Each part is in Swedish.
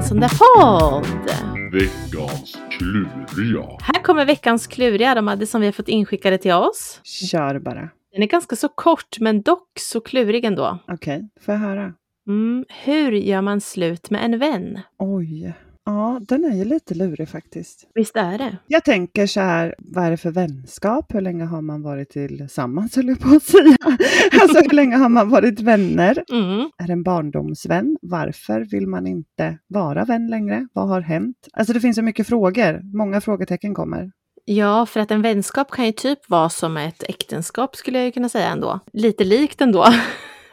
avsnitt 14 av en sån där podd. Veckans kluriga. Här kommer veckans kluriga, de hade som vi har fått inskickade till oss. Kör bara. Den är ganska så kort, men dock så klurig ändå. Okej, får jag höra? Mm, hur gör man slut med en vän? Oj. Ja, den är ju lite lurig faktiskt. Visst är det? Jag tänker så här, vad är det för vänskap? Hur länge har man varit tillsammans, höll jag på att säga. Alltså hur länge har man varit vänner? Mm. Är en barndomsvän? Varför vill man inte vara vän längre? Vad har hänt? Alltså det finns så mycket frågor. Många frågetecken kommer. Ja, för att en vänskap kan ju typ vara som ett äktenskap skulle jag ju kunna säga ändå. Lite likt ändå.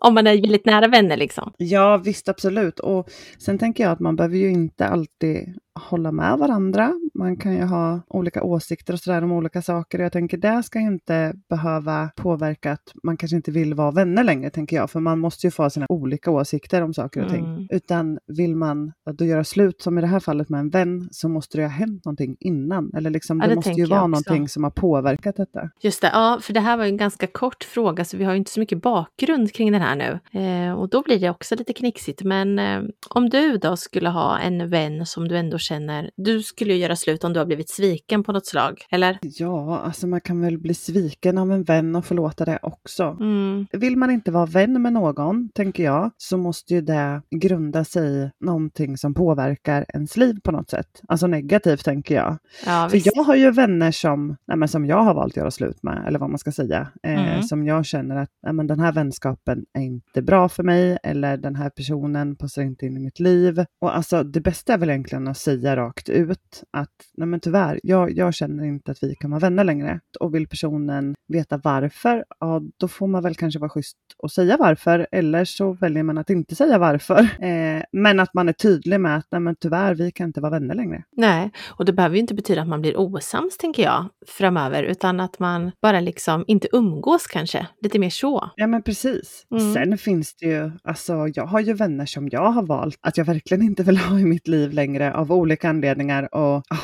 Om man är väldigt nära vänner liksom. Ja, visst absolut. Och sen tänker jag att man behöver ju inte alltid hålla med varandra. Man kan ju ha olika åsikter och sådär om olika saker. Jag tänker det ska ju inte behöva påverka att man kanske inte vill vara vänner längre, tänker jag. För man måste ju få sina olika åsikter om saker och ting. Mm. Utan vill man då göra slut, som i det här fallet med en vän, så måste det ha hänt någonting innan. Eller liksom, Ja, det, det måste ju vara någonting som har påverkat detta. Just det, ja, för det här var ju en ganska kort fråga så vi har ju inte så mycket bakgrund kring den här nu. Eh, och då blir det också lite knixigt. Men eh, om du då skulle ha en vän som du ändå känner, du skulle ju göra slut om du har blivit sviken på något slag, eller? Ja, alltså man kan väl bli sviken av en vän och förlåta det också. Mm, Vill man inte vara vän med någon, tänker jag, så måste ju det grunda sig i någonting som påverkar ens liv på något sätt. Alltså negativt, tänker jag. ja, För jag har ju vänner som, nej, men som jag har valt att göra slut med, eller vad man ska säga. Eh, Mm. Som jag känner att nej, men den här vänskapen är inte bra för mig, eller den här personen passar inte in i mitt liv. Och alltså, det bästa är väl egentligen att säga rakt ut att nej, men tyvärr, jag, jag känner inte att vi kan vara vänner längre. Och vill personen veta varför, ja då får man väl kanske vara schysst och säga varför, eller så väljer man att inte säga varför. Eh, men att man är tydlig med att nej, men tyvärr, vi kan inte vara vänner längre. Nej, och det behöver ju inte betyda att man blir osams, tänker jag, framöver, utan att man bara liksom inte umgås kanske, lite mer så. Ja men precis. Mm. Sen finns det ju, alltså jag har ju vänner som jag har valt att jag verkligen inte vill ha i mitt liv längre av olika anledningar och ah,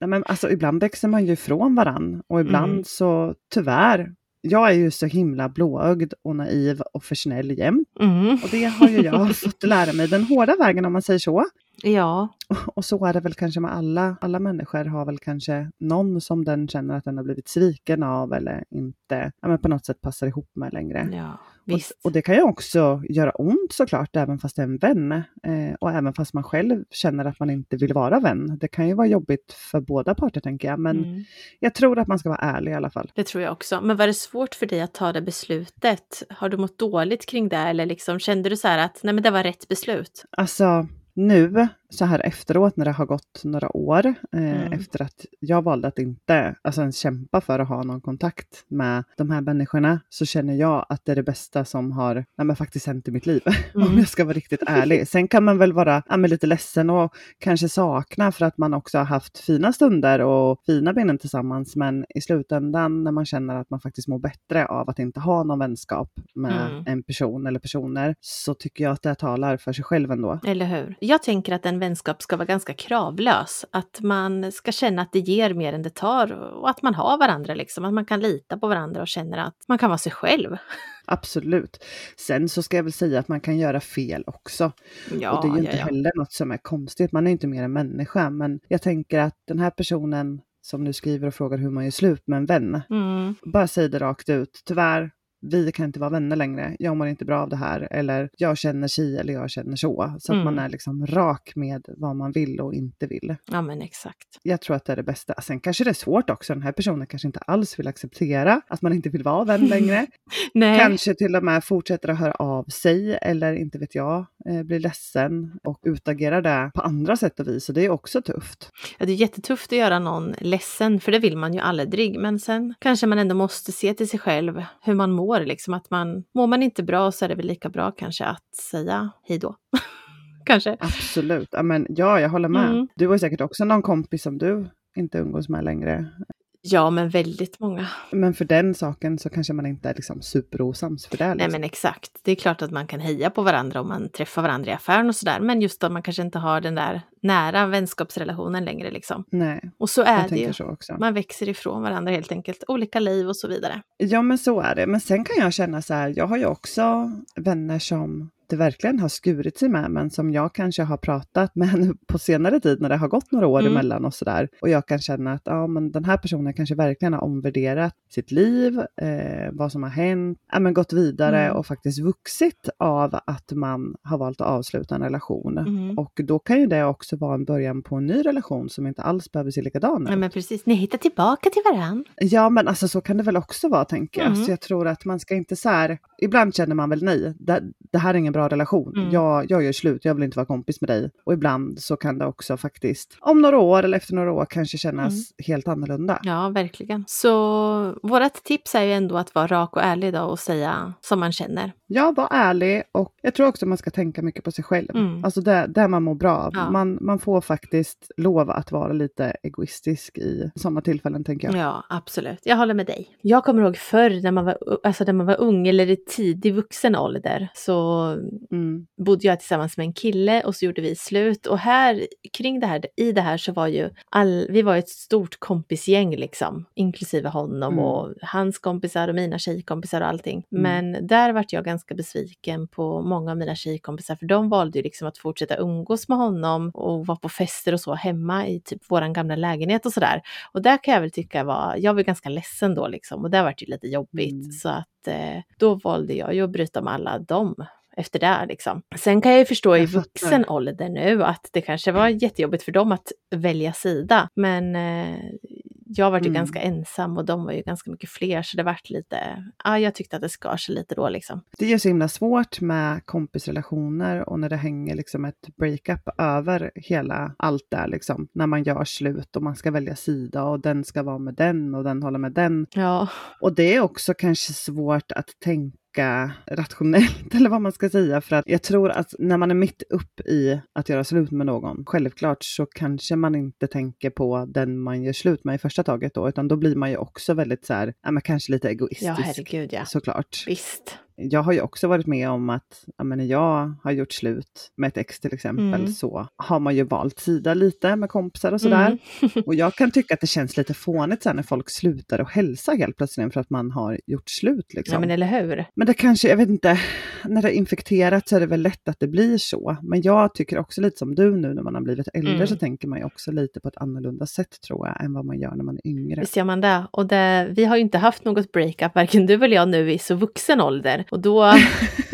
nej, men alltså ibland växer man ju ifrån varann och ibland Mm. så tyvärr, jag är ju så himla blåögd och naiv och för snäll jämt Mm. och det har ju jag fått lära mig den hårda vägen om man säger så. Ja, Och så är det väl kanske med alla, alla människor har väl kanske någon som den känner att den har blivit sviken av eller inte ja, men på något sätt passar ihop med längre. ja, visst. och det kan ju också göra ont såklart, även fast det är en vän. Eh, och även fast man själv känner att man inte vill vara vän. Det kan ju vara jobbigt för båda parter tänker jag. Men Mm. jag tror att man ska vara ärlig i alla fall. Det tror jag också. Men var det svårt för dig att ta det beslutet? Har du mått dåligt kring det eller liksom kände du så här att nej men det var rätt beslut? Alltså nu, så här efteråt när det har gått några år, eh, Mm. efter att jag valde att inte alltså kämpa för att ha någon kontakt med de här människorna, så känner jag att det är det bästa som har ja, faktiskt hänt i mitt liv. Mm. Om jag ska vara riktigt ärlig. Sen kan man väl vara ja, lite ledsen och kanske sakna för att man också har haft fina stunder och fina minnen tillsammans. Men i slutändan när man känner att man faktiskt mår bättre av att inte ha någon vänskap med Mm. en person eller personer, så tycker jag att det talar för sig själv ändå. Eller hur? Jag tänker att en vänskap ska vara ganska kravlös. Att man ska känna att det ger mer än det tar och att man har varandra liksom. Att man kan lita på varandra och känner att man kan vara sig själv. Absolut. Sen så ska jag väl säga att man kan göra fel också. Ja, och det är ju ja, inte ja. heller något som är konstigt. Man är inte mer än människa. Men jag tänker att den här personen som nu skriver och frågar hur man gör slut med en vän. Mm, Bara säg det rakt ut. Tyvärr, vi kan inte vara vänner längre. Jag mår inte bra av det här. Eller jag känner si eller jag känner så. Så att Mm. man är liksom rak med vad man vill och inte vill. ja, men exakt. Jag tror att det är det bästa. Sen kanske det är svårt också. Den här personen kanske inte alls vill acceptera att man inte vill vara vän längre. Nej, Kanske till och med fortsätter att höra av sig eller inte vet jag, eh, blir ledsen och utagerar det på andra sätt och vis. Och det är också tufft. Ja, det är jättetufft att göra någon ledsen, för det vill man ju aldrig. Men sen kanske man ändå måste se till sig själv hur man mår. Liksom att man, mår man inte bra så är det väl lika bra kanske att säga hej då. kanske. Absolut. Ja, men, ja, jag håller med. Mm. Du har säkert också någon kompis som du inte umgås med längre. Ja, men väldigt många. Men för den saken så kanske man inte är liksom superosams för det. Nej, Liksom. men exakt. Det är klart att man kan heja på varandra om man träffar varandra i affären och sådär. Men just att man kanske inte har den där nära vänskapsrelationen längre liksom. Nej, Och så är det ju. så också. Man växer ifrån varandra helt enkelt. Olika liv och så vidare. Ja, men så är det. Men sen kan jag känna så här, jag har ju också vänner som det verkligen har skurit sig med, men som jag kanske har pratat med henne på senare tid när det har gått några år Mm. emellan och sådär. Och jag kan känna att ja, men den här personen kanske verkligen har omvärderat sitt liv, eh, vad som har hänt, ja, men gått vidare Mm. och faktiskt vuxit av att man har valt att avsluta en relation. Mm. Och då kan ju det också vara en början på en ny relation som inte alls behöver se likadan Ja ut. men precis, ni hittar tillbaka till varann. Ja, men alltså så kan det väl också vara, tänker jag. Mm. Så jag tror att man ska inte så här... Ibland känner man väl nej, det, det här är ingen bra relation. Mm. Jag, jag gör slut, jag vill inte vara kompis med dig. Och ibland så kan det också faktiskt, om några år eller efter några år, kanske kännas Mm. helt annorlunda. Ja, verkligen. Så vårt tips är ju ändå att vara rak och ärlig då och säga som man känner. Ja, var ärlig och jag tror också man ska tänka mycket på sig själv. Mm. Alltså det, det man mår bra av. Ja. Man, man får faktiskt lov att vara lite egoistisk i sådana tillfällen, tänker jag. Ja, absolut. Jag håller med dig. Jag kommer ihåg förr när man var, alltså när man var ung eller i tidig vuxen ålder så Mm. bodde jag tillsammans med en kille och så gjorde vi slut. Och här kring det här, i det här så var ju all, vi var ett stort kompisgäng liksom, inklusive honom Mm. och hans kompisar och mina tjejkompisar och allting. Mm. Men där vart jag ganska besviken på många av mina tjejkompisar för de valde ju liksom att fortsätta umgås med honom och vara på fester och så hemma i typ våran gamla lägenhet och sådär. Och där kan jag väl tycka var, jag var ganska ledsen då liksom och där vart det lite jobbigt. Mm. Så att eh, då valde jag ju att bryta med alla dem efter det liksom. Sen kan jag ju förstå i Jag fattar. vuxen ålder nu att det kanske var jättejobbigt för dem att välja sida. Men eh, jag var ju Mm. ganska ensam och de var ju ganska mycket fler så det vart lite, ja jag tyckte att det skar sig lite då liksom. Det är så himla svårt med kompisrelationer och när det hänger liksom ett breakup över hela allt där liksom. När man gör slut och man ska välja sida och den ska vara med den och den håller med den. Ja, Och det är också kanske svårt att tänka rationellt eller vad man ska säga för att jag tror att när man är mitt upp i att göra slut med någon, självklart så kanske man inte tänker på den man gör slut med i första taget då, utan då blir man ju också väldigt så här, ja men kanske lite egoistisk. ja herregud ja. Såklart. Visst. Jag har ju också varit med om att ja, men när jag har gjort slut med ett ex till exempel Mm. så har man ju valt sida lite med kompisar och sådär. Mm. Och jag kan tycka att det känns lite fånigt sen när folk slutar och hälsa helt plötsligt för att man har gjort slut. Liksom. Ja men eller hur. Men det kanske, jag vet inte, när det är infekterat så är det väl lätt att det blir så. Men jag tycker också lite som du nu när man har blivit äldre Mm. så tänker man ju också lite på ett annorlunda sätt tror jag än vad man gör när man är yngre. Visst gör man det. Och det, vi har ju inte haft något breakup, varken du eller jag nu i så vuxen ålder. Och då,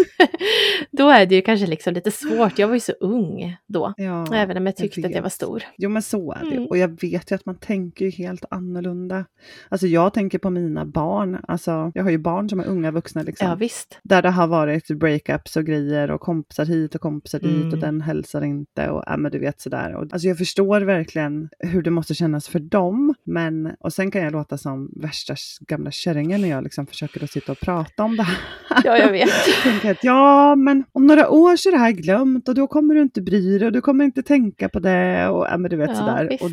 då är det ju kanske liksom lite svårt. Jag var ju så ung då. Ja, Även om jag tyckte att jag var stor. Jo men så är det. Mm. Och jag vet ju att man tänker ju helt annorlunda. Alltså jag tänker på mina barn. Alltså jag har ju barn som är unga vuxna liksom. Ja visst. Där det har varit breakups och grejer och kompisar hit och kompisar dit Mm. och den hälsar inte och ja, men du vet sådär. Och, alltså jag förstår verkligen hur det måste kännas för dem. Men, och sen kan jag låta som värsta gamla kärringen när jag liksom försöker att sitta och prata om det här. Ja jag vet. tänker att ja, men om några år så är det här glömt och då kommer du inte bry dig och du kommer inte tänka på det och ja, men du vet Ja, sådär. visst. Och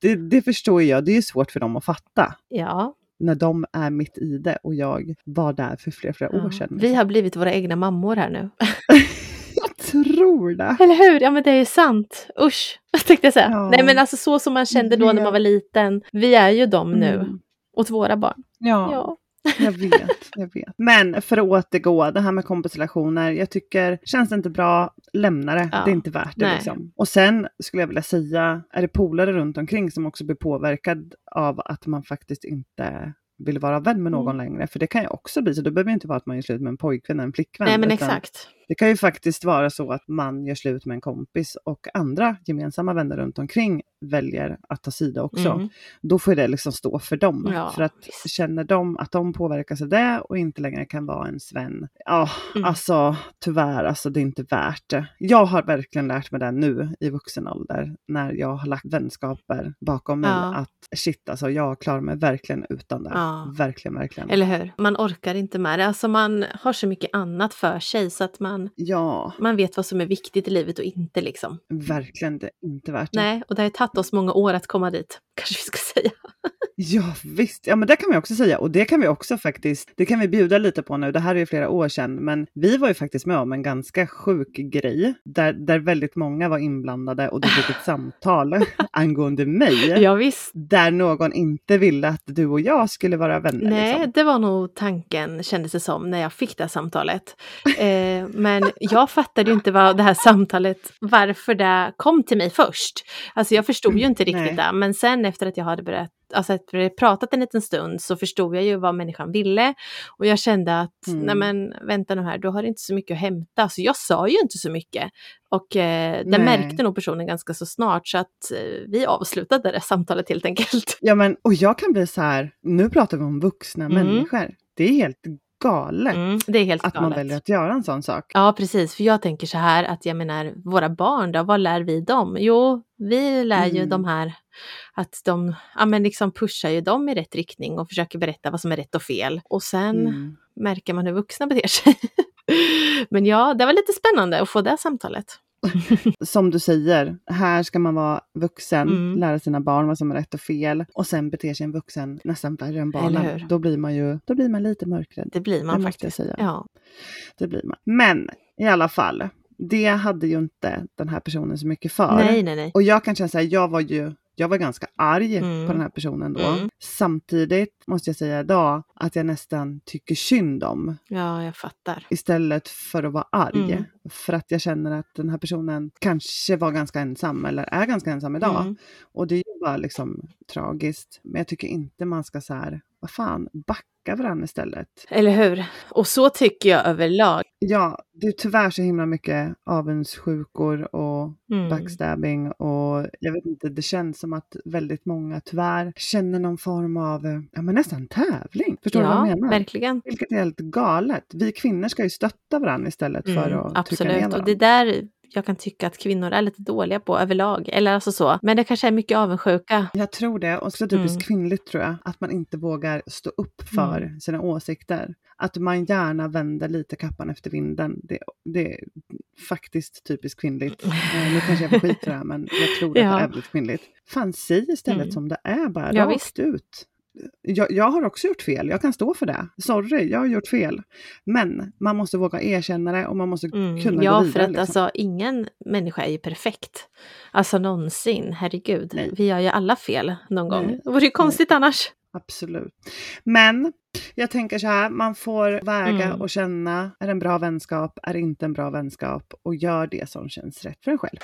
det, det förstår jag, det är svårt för dem att fatta Ja, när de är mitt i det och jag var där för flera, flera ja. år sedan. Vi har blivit våra egna mammor här nu. Jag tror det. Eller hur? Ja men det är ju sant. Usch, tänkte jag säga. Ja. Nej men alltså så som man kände då när man var liten. Vi är ju dem nu. Mm. Åt våra barn. Ja, Ja. Jag vet, jag vet. Men för att återgå, det här med kompisrelationer, jag tycker, känns det inte bra, lämna det. Ja. Det är inte värt det Nej. liksom. Och sen skulle jag vilja säga, är det polare runt omkring som också blir påverkad av att man faktiskt inte vill vara vän med någon längre. För det kan ju också bli så, det behöver inte vara att man gör slut med en pojkvän eller en flickvän. Nej men utan exakt. Det kan ju faktiskt vara så att man gör slut med en kompis och andra gemensamma vänner runt omkring väljer att ta sida också. Mm. Då får det liksom stå för dem. Ja, för att visst. känner de att de påverkas av det och inte längre kan vara ens vän. Ja, Mm. alltså tyvärr, alltså det är inte värt det. Jag har verkligen lärt mig det nu i vuxen ålder när jag har lagt vänskaper bakom mig. Ja. Att shit, alltså jag klarar mig verkligen utan det. Ja. Verkligen, verkligen. Eller hur? Man orkar inte med det. Alltså man har så mycket annat för sig så att man, Ja, man vet vad som är viktigt i livet och inte liksom. verkligen det är inte värt det. Nej, och det har ju tagit oss många år att komma dit, kanske vi ska säga. Ja visst, ja men det kan vi också säga och det kan vi också faktiskt, det kan vi bjuda lite på nu. Det här är ju flera år sedan, men vi var ju faktiskt med om en ganska sjuk grej där, där väldigt många var inblandade och du fick ett samtal angående mig. Ja, visst. Där någon inte ville att du och jag skulle vara vänner. Nej, liksom. det var nog tanken kändes det som när jag fick det här samtalet. Eh, men jag fattade ju inte vad det här samtalet, varför det kom till mig först. Alltså jag förstod ju inte riktigt Nej. det, men sen efter att jag hade berättat Alltså efter pratat en liten stund så förstod jag ju vad människan ville. Och jag kände att, Mm. nej men vänta nu här, du har inte så mycket att hämta. Så jag sa ju inte så mycket. Och eh, det märkte nog personen ganska så snart så att eh, vi avslutade det samtalet helt enkelt. Ja men och jag kan bli så här, nu pratar vi om vuxna Mm. människor. Det är helt galet Mm, det är helt att man galet. väljer att göra en sån sak. Ja, precis. För jag tänker så här att jag menar, våra barn då, vad lär vi dem? Jo, vi lär ju Mm. de här att de ja, men liksom pushar ju dem i rätt riktning och försöker berätta vad som är rätt och fel. Och sen Mm. märker man hur vuxna beter sig. men ja, det var lite spännande att få det samtalet. Som du säger, här ska man vara vuxen, Mm. lära sina barn vad som är rätt och fel och sen beter sig en vuxen nästan värre än barnen. Då blir man ju då blir man lite mörkrädd. Det blir man Det faktiskt. säga. Ja. Det blir man. Men i alla fall, det hade ju inte den här personen så mycket för. Nej, nej, nej. Och jag kan känna så här, jag var ju jag var ganska arg Mm. på den här personen då. Mm. Samtidigt måste jag säga idag att jag nästan tycker synd om Ja, jag fattar. istället för att vara arg. Mm. För att jag känner att den här personen kanske var ganska ensam eller är ganska ensam idag. Mm. Och det är ju bara liksom tragiskt. Men jag tycker inte man ska så här, vad fan, backa varandra istället. Eller hur? Och så tycker jag överlag. Ja, det är tyvärr så himla mycket avundsjukor och Mm. backstabbing och jag vet inte, det känns som att väldigt många tyvärr känner någon form av, eh, ja men nästan tävling. Förstår du vad Ja, jag menar? verkligen. Vilket är helt galet. Vi kvinnor ska ju stötta varandra istället för Mm, att trycka ner absolut. varandra. Och det där jag kan tycka att kvinnor är lite dåliga på överlag. Eller alltså så. Men det kanske är mycket avundsjuka. Jag tror det, och också typiskt Mm. kvinnligt tror jag, att man inte vågar stå upp för Mm. sina åsikter. Att man gärna vänder lite kappan efter vinden. Det, det är faktiskt typiskt kvinnligt. Eh, nu kanske jag får skit för det här, men jag tror att Ja. det är väldigt kvinnligt. Fan, säg istället Mm. som det är bara, Ja, rakt visst. ut. Jag, jag har också gjort fel, jag kan stå för det. Sorry, jag har gjort fel. Men man måste våga erkänna det och man måste Mm. kunna Ja, gå vidare. för att liksom. alltså ingen människa är ju perfekt. Alltså någonsin, herregud. Nej. Vi gör ju alla fel någon gång. Nej. Det vore ju konstigt annars. Absolut. Men jag tänker så här, man får väga Mm. och känna, är det en bra vänskap, är det inte en bra vänskap och gör det som känns rätt för en själv.